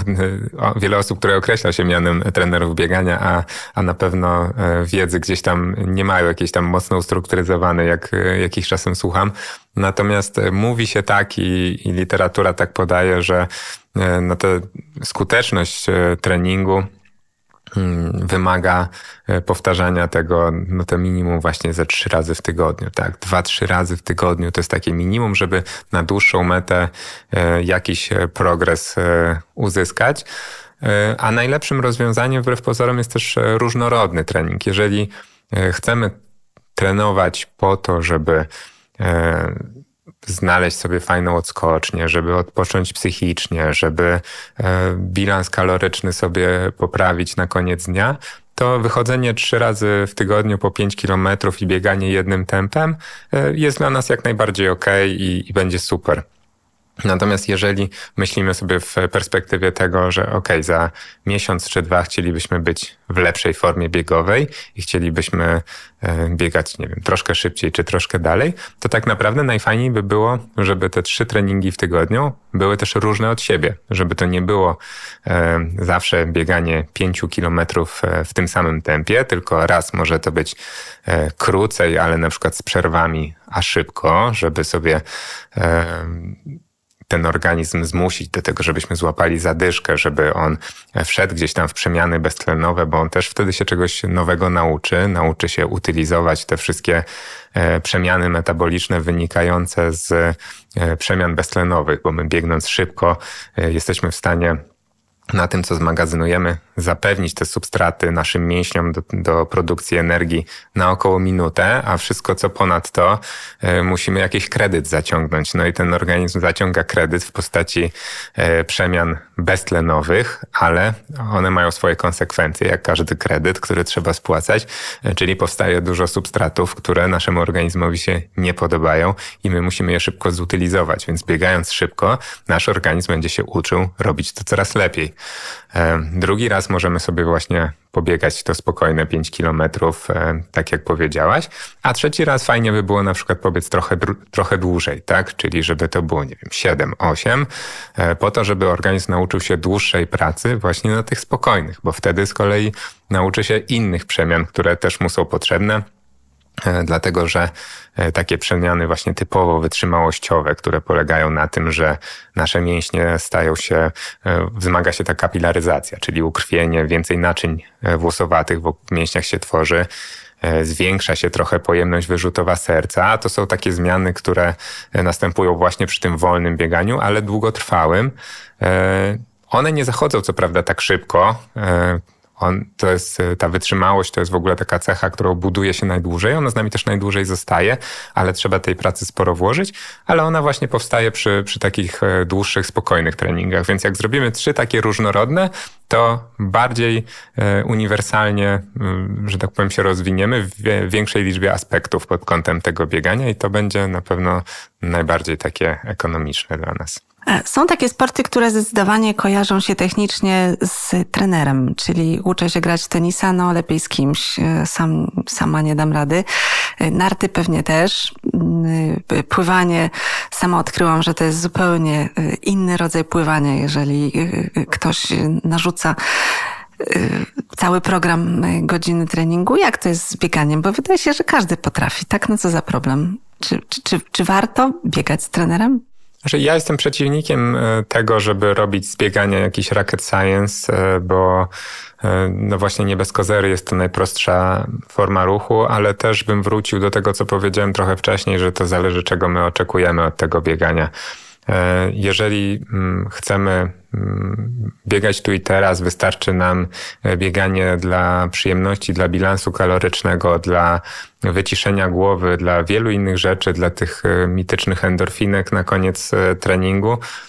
wiele osób, które określa się mianem trenerów biegania, a, a na pewno wiedzy gdzieś tam nie mają jakiejś tam mocno ustrukturyzowanej, jak jakich czasem słucham. Natomiast mówi się tak i, i literatura tak podaje, że no to skuteczność treningu wymaga e, powtarzania tego, no to minimum właśnie ze trzy razy w tygodniu, tak? Dwa, trzy razy w tygodniu to jest takie minimum, żeby na dłuższą metę e, jakiś e, progres uzyskać. A najlepszym rozwiązaniem wbrew pozorom jest też różnorodny trening. Jeżeli chcemy trenować po to, żeby znaleźć sobie fajną odskocznię, żeby odpocząć psychicznie, żeby e, bilans kaloryczny sobie poprawić na koniec dnia, to wychodzenie trzy razy w tygodniu po 5 kilometrów i bieganie jednym tempem e, jest dla nas jak najbardziej ok i, i będzie super. Natomiast jeżeli myślimy sobie w perspektywie tego, że ok, za miesiąc czy dwa chcielibyśmy być w lepszej formie biegowej i chcielibyśmy e, biegać, nie wiem, troszkę szybciej czy troszkę dalej, to tak naprawdę najfajniej by było, żeby te trzy treningi w tygodniu były też różne od siebie, żeby to nie było e, zawsze bieganie pięciu kilometrów e, w tym samym tempie, tylko raz może to być krócej, ale na przykład z przerwami, a szybko, żeby sobie ten organizm zmusić do tego, żebyśmy złapali zadyszkę, żeby on wszedł gdzieś tam w przemiany beztlenowe, bo on też wtedy się czegoś nowego nauczy, nauczy się utylizować te wszystkie e, przemiany metaboliczne wynikające z e, przemian beztlenowych, bo my biegnąc szybko e, jesteśmy w stanie na tym, co zmagazynujemy, zapewnić te substraty naszym mięśniom do, do, produkcji energii na około minutę, a wszystko co ponad to y, musimy jakiś kredyt zaciągnąć. No i ten organizm zaciąga kredyt w postaci y, przemian beztlenowych, ale one mają swoje konsekwencje, jak każdy kredyt, który trzeba spłacać, y, czyli powstaje dużo substratów, które naszemu organizmowi się nie podobają i my musimy je szybko zutylizować, więc biegając szybko, nasz organizm będzie się uczył robić to coraz lepiej. E, drugi raz możemy sobie właśnie pobiegać to spokojne 5 kilometrów, e, tak jak powiedziałaś. A trzeci raz fajnie by było na przykład pobiec trochę, trochę dłużej, tak? Czyli żeby to było, nie wiem, 7, 8, e, po to, żeby organizm nauczył się dłuższej pracy właśnie na tych spokojnych, bo wtedy z kolei nauczy się innych przemian, które też mu są potrzebne dlatego że e, takie przemiany właśnie typowo wytrzymałościowe, które polegają na tym, że nasze mięśnie stają się, e, wzmaga się ta kapilaryzacja, czyli ukrwienie, więcej naczyń włosowatych w mięśniach się tworzy, zwiększa się trochę pojemność wyrzutowa serca. To są takie zmiany, które następują właśnie przy tym wolnym bieganiu, ale długotrwałym. One nie zachodzą co prawda tak szybko, on, to jest e, ta wytrzymałość, to jest w ogóle taka cecha, którą buduje się najdłużej. Ona z nami też najdłużej zostaje, ale trzeba tej pracy sporo włożyć, ale ona właśnie powstaje przy, przy takich e, dłuższych, spokojnych treningach. Więc jak zrobimy trzy takie różnorodne, to bardziej e, uniwersalnie, mm, że tak powiem, się rozwiniemy w większej liczbie aspektów pod kątem tego biegania i to będzie na pewno najbardziej takie ekonomiczne dla nas. E, są takie sporty, które zdecydowanie kojarzą się technicznie z trenerem, czyli uczę się grać tenisa, no lepiej z kimś, e, sam, sama nie dam rady. E, narty pewnie też. Pływanie, sama odkryłam, że to jest zupełnie inny rodzaj pływania, jeżeli ktoś narzuca cały program godziny treningu. Jak to jest z bieganiem? Bo wydaje się, że każdy potrafi. Tak, no co za problem? Czy, czy, czy, czy warto biegać z trenerem? Znaczy, ja jestem przeciwnikiem e, tego, żeby robić z biegania jakiś rocket science, e, bo e, no właśnie nie bez kozery jest to najprostsza forma ruchu, ale też bym wrócił do tego, co powiedziałem trochę wcześniej, że to zależy, czego my oczekujemy od tego biegania. Jeżeli mm, chcemy biegać tu i teraz, wystarczy nam bieganie dla przyjemności, dla bilansu kalorycznego, dla wyciszenia głowy, dla wielu innych rzeczy, dla tych mitycznych endorfinek na koniec treningu. E,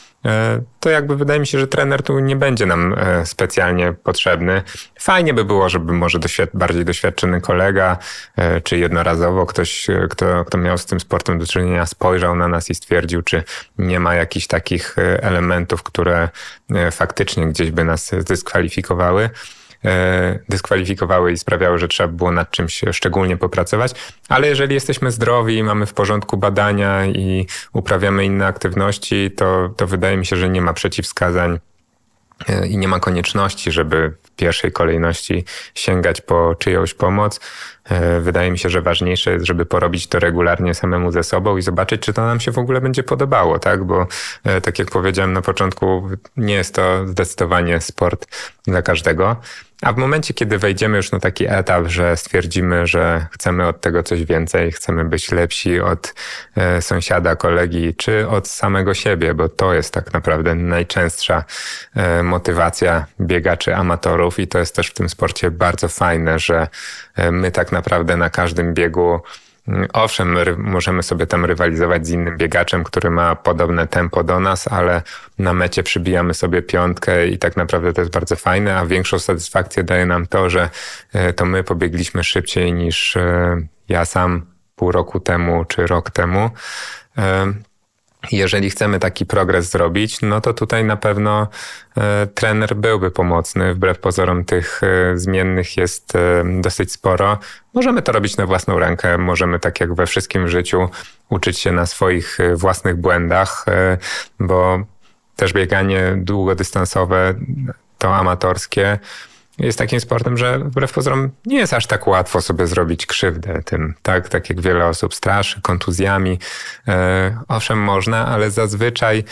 to jakby wydaje mi się, że trener tu nie będzie nam e, specjalnie potrzebny. Fajnie by było, żeby może doświad bardziej doświadczony kolega, e, czy jednorazowo ktoś, kto, kto miał z tym sportem do czynienia, spojrzał na nas i stwierdził, czy nie ma jakichś takich elementów, które faktycznie gdzieś by nas dyskwalifikowały. E, dyskwalifikowały i sprawiały, że trzeba było nad czymś szczególnie popracować. Ale jeżeli jesteśmy zdrowi i mamy w porządku badania i uprawiamy inne aktywności, to, to wydaje mi się, że nie ma przeciwwskazań e, i nie ma konieczności, żeby w pierwszej kolejności sięgać po czyjąś pomoc. E, wydaje mi się, że ważniejsze jest, żeby porobić to regularnie samemu ze sobą i zobaczyć, czy to nam się w ogóle będzie podobało, tak? Bo tak jak powiedziałem na początku, nie jest to zdecydowanie sport dla każdego. A w momencie, kiedy wejdziemy już na taki etap, że stwierdzimy, że chcemy od tego coś więcej, chcemy być lepsi od e, sąsiada, kolegi, czy od samego siebie, bo to jest tak naprawdę najczęstsza e, motywacja biegaczy amatorów i to jest też w tym sporcie bardzo fajne, że e, my tak naprawdę na każdym biegu Owszem, możemy sobie tam rywalizować z innym biegaczem, który ma podobne tempo do nas, ale na mecie przybijamy sobie piątkę i tak naprawdę to jest bardzo fajne, a większą satysfakcję daje nam to, że e, to my pobiegliśmy szybciej niż e, ja sam pół roku temu czy rok temu. Jeżeli chcemy taki progres zrobić, no to tutaj na pewno e, trener byłby pomocny. Wbrew pozorom tych e, zmiennych jest e, dosyć sporo. Możemy to robić na własną rękę, możemy tak jak we wszystkim w życiu uczyć się na swoich własnych błędach, bo też bieganie długodystansowe to amatorskie jest takim sportem, że wbrew pozorom nie jest aż tak łatwo sobie zrobić krzywdę tym, tak? Tak jak wiele osób straszy kontuzjami. E, owszem, można, ale zazwyczaj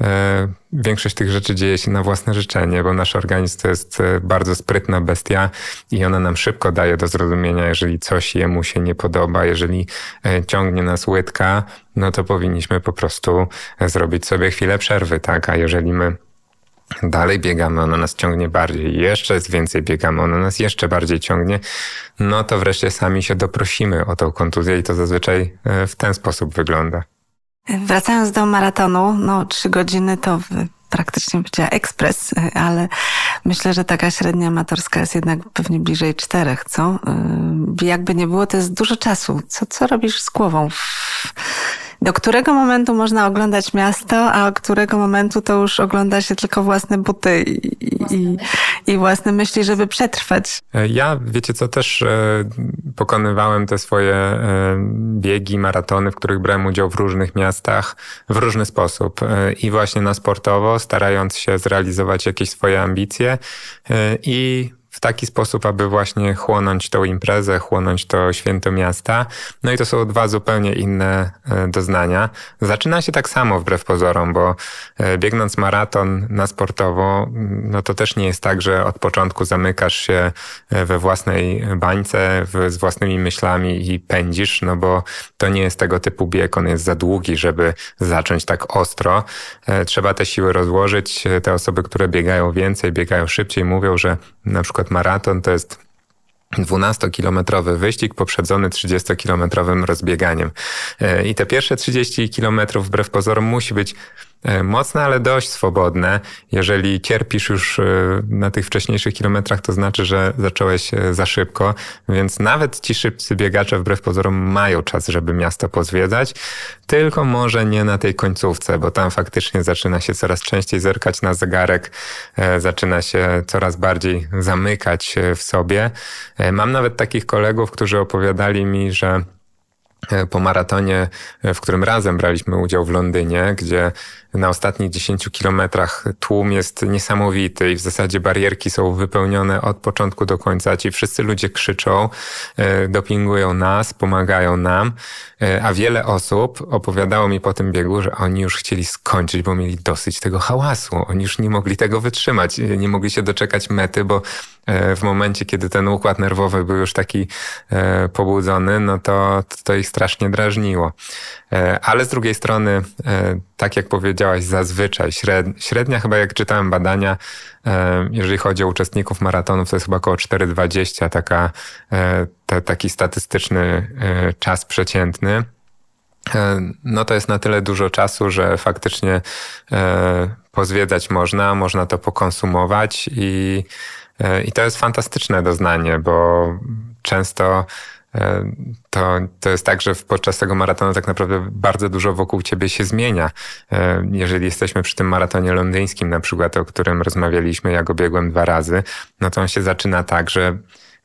e, większość tych rzeczy dzieje się na własne życzenie, bo nasz organizm to jest e, bardzo sprytna bestia i ona nam szybko daje do zrozumienia, jeżeli coś jemu się nie podoba, jeżeli e, ciągnie nas łydka, no to powinniśmy po prostu zrobić sobie chwilę przerwy, tak? A jeżeli my dalej biegamy, ona nas ciągnie bardziej, jeszcze więcej biegamy, ona nas jeszcze bardziej ciągnie, no to wreszcie sami się doprosimy o tą kontuzję i to zazwyczaj e, w ten sposób wygląda. Wracając do maratonu, no trzy godziny to praktycznie powiedziała ekspres, e, ale myślę, że taka średnia amatorska jest jednak pewnie bliżej czterech, co? E, jakby nie było, to jest dużo czasu. Co, co robisz z głową? Do którego momentu można oglądać miasto, a od którego momentu to już ogląda się tylko własne buty i, i, i własne myśli, żeby przetrwać. E, ja, wiecie co, też e, pokonywałem te swoje e, biegi, maratony, w których brałem udział w różnych miastach w różny sposób. I właśnie na sportowo, starając się zrealizować jakieś swoje ambicje i w taki sposób, aby właśnie chłonąć tą imprezę, chłonąć to święto miasta. No i to są dwa zupełnie inne e, doznania. Zaczyna się tak samo wbrew pozorom, bo e, biegnąc maraton na sportowo, mm, no to też nie jest tak, że od początku zamykasz się e, we własnej bańce w, z własnymi myślami i pędzisz, no bo to nie jest tego typu bieg, on jest za długi, żeby zacząć tak ostro. Trzeba te siły rozłożyć. Te osoby, które biegają więcej, biegają szybciej, mówią, że na przykład przykład maraton to jest 12-kilometrowy wyścig poprzedzony 30-kilometrowym rozbieganiem. E, I te pierwsze 30 kilometrów wbrew pozorom musi być mocne, ale dość swobodne. Jeżeli cierpisz już e, na tych wcześniejszych kilometrach, to znaczy, że zacząłeś e, za szybko, więc nawet ci szybcy biegacze wbrew pozorom mają czas, żeby miasto pozwiedzać, tylko może nie na tej końcówce, bo tam faktycznie zaczyna się coraz częściej zerkać na zegarek, zaczyna się coraz bardziej zamykać w sobie. Mam nawet takich kolegów, którzy opowiadali mi, że po maratonie, w którym razem braliśmy udział w Londynie, gdzie na ostatnich 10 kilometrach tłum jest niesamowity i w zasadzie barierki są wypełnione od początku do końca. Ci wszyscy ludzie krzyczą, e, dopingują nas, pomagają nam, e, a wiele osób opowiadało mi po tym biegu, że oni już chcieli skończyć, bo mieli dosyć tego hałasu. Oni już nie mogli tego wytrzymać, nie mogli się doczekać mety, bo w momencie, kiedy ten układ nerwowy był już taki pobudzony, no to, to ich strasznie drażniło. Ale z drugiej strony, tak jak powiedziałaś, zazwyczaj średnia, chyba jak czytałem badania, jeżeli chodzi o uczestników maratonów, to jest chyba około 4,20, taka, taki statystyczny czas przeciętny. E, no to jest na tyle dużo czasu, że faktycznie e, pozwiedzać można, można to pokonsumować i, e, i to jest fantastyczne doznanie, bo często to, to jest tak, że podczas tego maratonu tak naprawdę bardzo dużo wokół ciebie się zmienia. Jeżeli jesteśmy przy tym maratonie londyńskim, na przykład, o którym rozmawialiśmy, ja go biegłem dwa razy, no to on się zaczyna tak, że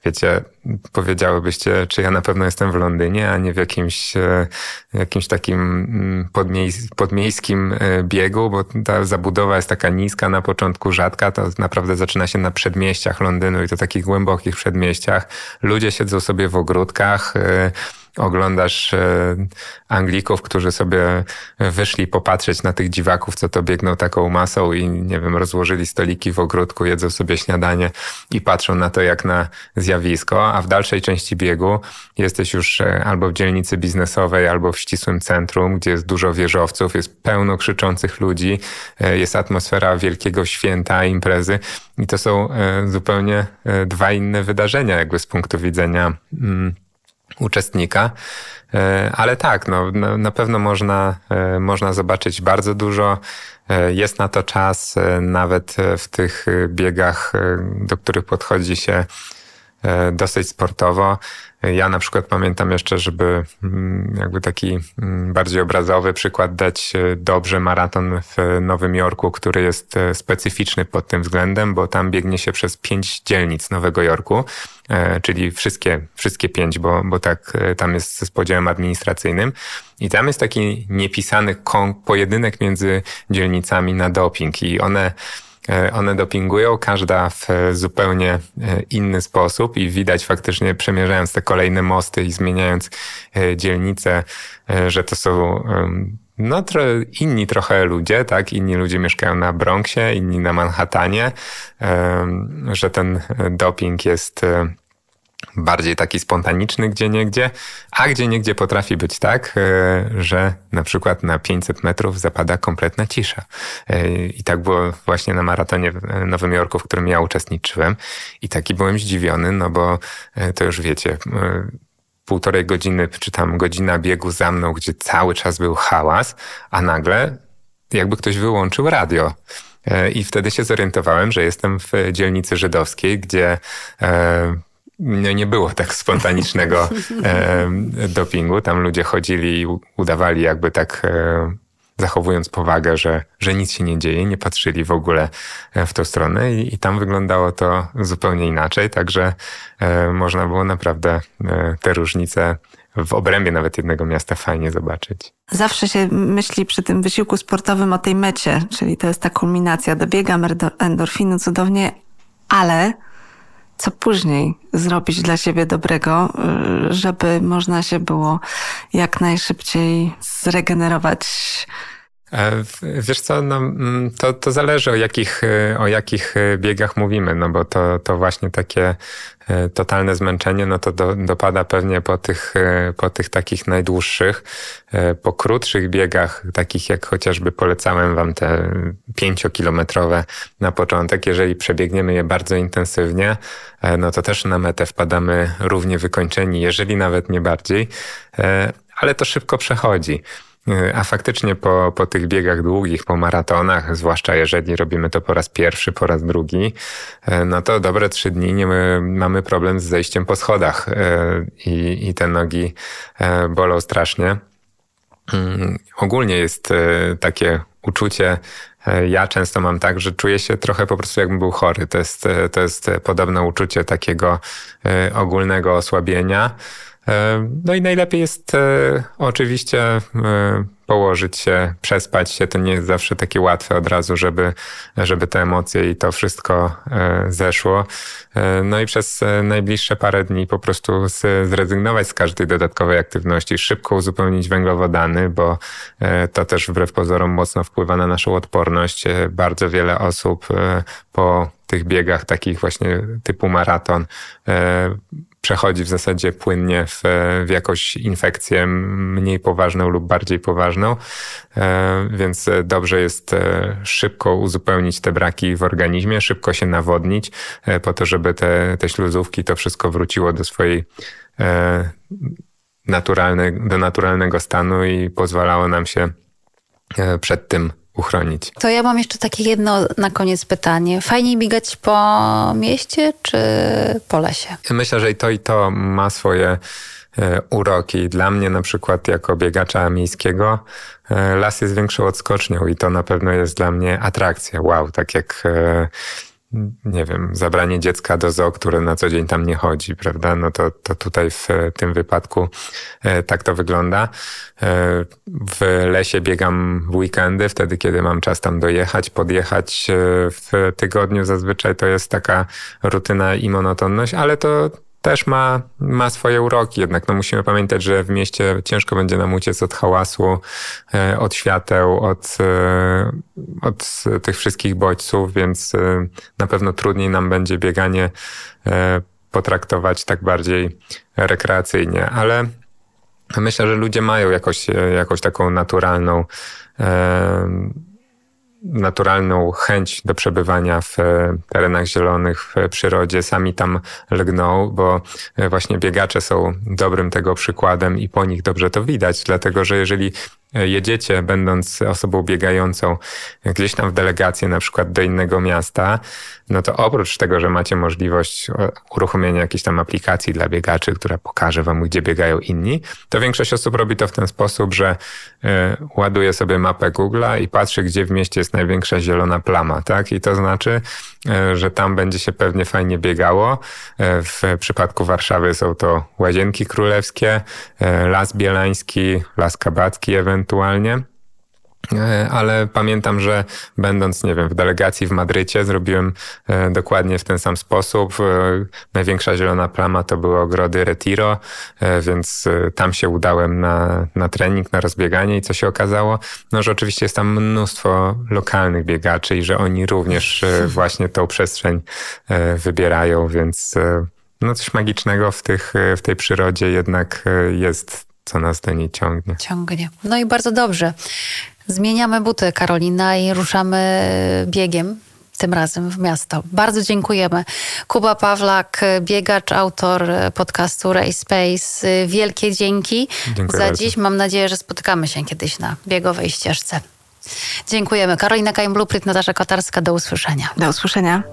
wiecie, powiedziałybyście, czy ja na pewno jestem w Londynie, a nie w jakimś, e, jakimś takim mm, podmiej, podmiejskim e, biegu, bo ta zabudowa jest taka niska na początku, rzadka, to naprawdę zaczyna się na przedmieściach Londynu i to takich głębokich przedmieściach. Ludzie siedzą sobie w ogródkach, e, oglądasz e, Anglików, którzy sobie wyszli popatrzeć na tych dziwaków, co to biegną taką masą i nie wiem, rozłożyli stoliki w ogródku, jedzą sobie śniadanie i patrzą na to jak na zjawisko, a w dalszej części biegu jesteś już e, albo w dzielnicy biznesowej, albo w ścisłym centrum, gdzie jest dużo wieżowców, jest pełno krzyczących ludzi, e, jest atmosfera wielkiego święta, imprezy i to są zupełnie dwa inne wydarzenia jakby z punktu widzenia mm, uczestnika. E, ale tak, no, na pewno można, e, można zobaczyć bardzo dużo. E, jest na to czas, nawet w tych biegach, do których podchodzi się dosyć sportowo. Ja na przykład pamiętam jeszcze, żeby mm, jakby taki mm, bardziej obrazowy przykład dać e, dobrze maraton w Nowym Jorku, który jest e, specyficzny pod tym względem, bo tam biegnie się przez pięć dzielnic Nowego Jorku, e, czyli wszystkie, wszystkie pięć, bo, bo tak tam jest z podziałem administracyjnym. I tam jest taki niepisany pojedynek między dzielnicami na doping i one E, one dopingują, każda w zupełnie e, inny sposób i widać faktycznie przemierzając te kolejne mosty i zmieniając e, dzielnice, że to są no, tro, inni trochę ludzie, tak? Inni ludzie mieszkają na Bronxie, inni na Manhattanie, że ten doping jest bardziej taki spontaniczny gdzie niegdzie, a gdzie niegdzie potrafi być tak, e, że na przykład na 500 metrów zapada kompletna cisza. E, I tak było właśnie na maratonie w Nowym Jorku, w którym ja uczestniczyłem. I taki byłem zdziwiony, no bo e, to już wiecie, półtorej godziny, czy tam godzina biegu za mną, gdzie cały czas był hałas, a nagle jakby ktoś wyłączył radio. I wtedy się zorientowałem, że jestem w dzielnicy żydowskiej, gdzie nie było tak spontanicznego <laughs> e, dopingu. Tam ludzie chodzili i udawali jakby tak e, zachowując powagę, że, że nic się nie dzieje, nie patrzyli w ogóle e, w tą stronę i, i tam wyglądało to zupełnie inaczej, także e, można było naprawdę e, te różnice w obrębie nawet jednego miasta fajnie zobaczyć. Zawsze się myśli przy tym wysiłku sportowym o tej mecie, czyli to jest ta kulminacja, dobiegam endorfinu cudownie, ale co później zrobić dla siebie dobrego, y, żeby można się było jak najszybciej zregenerować Wiesz co, no, mm, to, to zależy o jakich, o jakich biegach mówimy, no bo to, to właśnie takie E, totalne zmęczenie, no to do, dopada pewnie po tych, e, po tych takich najdłuższych. E, po krótszych biegach, takich jak chociażby polecałem wam te pięciokilometrowe na początek, jeżeli przebiegniemy je bardzo intensywnie, no to też na metę wpadamy równie wykończeni, jeżeli nawet nie bardziej, ale to szybko przechodzi. E, a faktycznie po, po tych biegach długich, po maratonach, zwłaszcza jeżeli robimy to po raz pierwszy, po raz drugi, e, no to dobre trzy dni nie my, mamy problem z zejściem po schodach e, i, i te nogi bolą strasznie. Mm, ogólnie jest takie uczucie, ja często mam tak, że czuję się trochę po prostu jakbym był chory. To jest, to jest podobne uczucie takiego ogólnego osłabienia. E, no i najlepiej jest e, oczywiście e, położyć się, przespać się. To nie jest zawsze takie łatwe od razu, żeby, żeby te emocje i to wszystko zeszło. No i przez najbliższe parę dni po prostu zrezygnować z każdej dodatkowej aktywności, szybko uzupełnić węglowodany, bo to też wbrew pozorom mocno wpływa na naszą odporność. Bardzo wiele osób po tych biegach takich właśnie typu maraton przechodzi w zasadzie płynnie w, w jakąś infekcję mniej poważną lub bardziej poważną, e, więc dobrze jest e, szybko uzupełnić te braki w organizmie, szybko się nawodnić, e, po to, żeby te, te śluzówki, to wszystko wróciło do swojej naturalne, do naturalnego stanu i pozwalało nam się przed tym uchronić. To ja mam jeszcze takie jedno na koniec pytanie. Fajniej biegać po mieście czy po lesie? Myślę, że i to i to ma swoje e, uroki. Dla mnie na przykład jako biegacza miejskiego e, las jest większą odskocznią i to na pewno jest dla mnie atrakcja. Wow, tak jak e, nie wiem, zabranie dziecka do zoo, które na co dzień tam nie chodzi, prawda? No to, to tutaj w tym wypadku e, tak to wygląda. E, w lesie biegam w weekendy, wtedy kiedy mam czas tam dojechać, podjechać. E, w tygodniu zazwyczaj to jest taka rutyna i monotonność, ale to też ma, ma swoje uroki. Jednak no musimy pamiętać, że w mieście ciężko będzie nam uciec od hałasu, e, od świateł, od, e, od tych wszystkich bodźców, więc e, na pewno trudniej nam będzie bieganie potraktować tak bardziej rekreacyjnie, ale myślę, że ludzie mają jakoś, jakąś taką naturalną naturalną chęć do przebywania w e, terenach zielonych, w przyrodzie, sami tam lgną, bo e, właśnie biegacze są dobrym tego przykładem i po nich dobrze to widać, dlatego że jeżeli jedziecie, będąc osobą biegającą gdzieś tam w delegację, na przykład do innego miasta, no to oprócz tego, że macie możliwość uruchomienia jakiejś tam aplikacji dla biegaczy, która pokaże wam, gdzie biegają inni, to większość osób robi to w ten sposób, że y, ładuje sobie mapę Google'a i patrzy, gdzie w mieście jest największa zielona plama, tak? I to znaczy, że tam będzie się pewnie fajnie biegało. Y, w przypadku Warszawy są to Łazienki Królewskie, Las Bielański, Las Kabacki ewentualnie. E, ale pamiętam, że będąc, nie wiem, w delegacji w Madrycie, zrobiłem e, dokładnie w ten sam sposób. E, największa zielona plama to były ogrody Retiro, więc tam się udałem na, na trening, na rozbieganie i co się okazało? No, że oczywiście jest tam mnóstwo lokalnych biegaczy i że oni również właśnie tą przestrzeń wybierają, więc no coś magicznego w, tych, w tej przyrodzie jednak jest co nas do niej ciągnie. Ciągnie. No i bardzo dobrze. Zmieniamy buty, Karolina, i ruszamy biegiem. Tym razem w miasto. Bardzo dziękujemy. Kuba Pawlak, biegacz, autor podcastu Race Space. Wielkie dzięki Dziękuję za bardzo. dziś. Mam nadzieję, że spotykamy się kiedyś na biegowej ścieżce. Dziękujemy. Karolina Kajem Blueprint, Natasza Kotarska. Do usłyszenia. Do usłyszenia.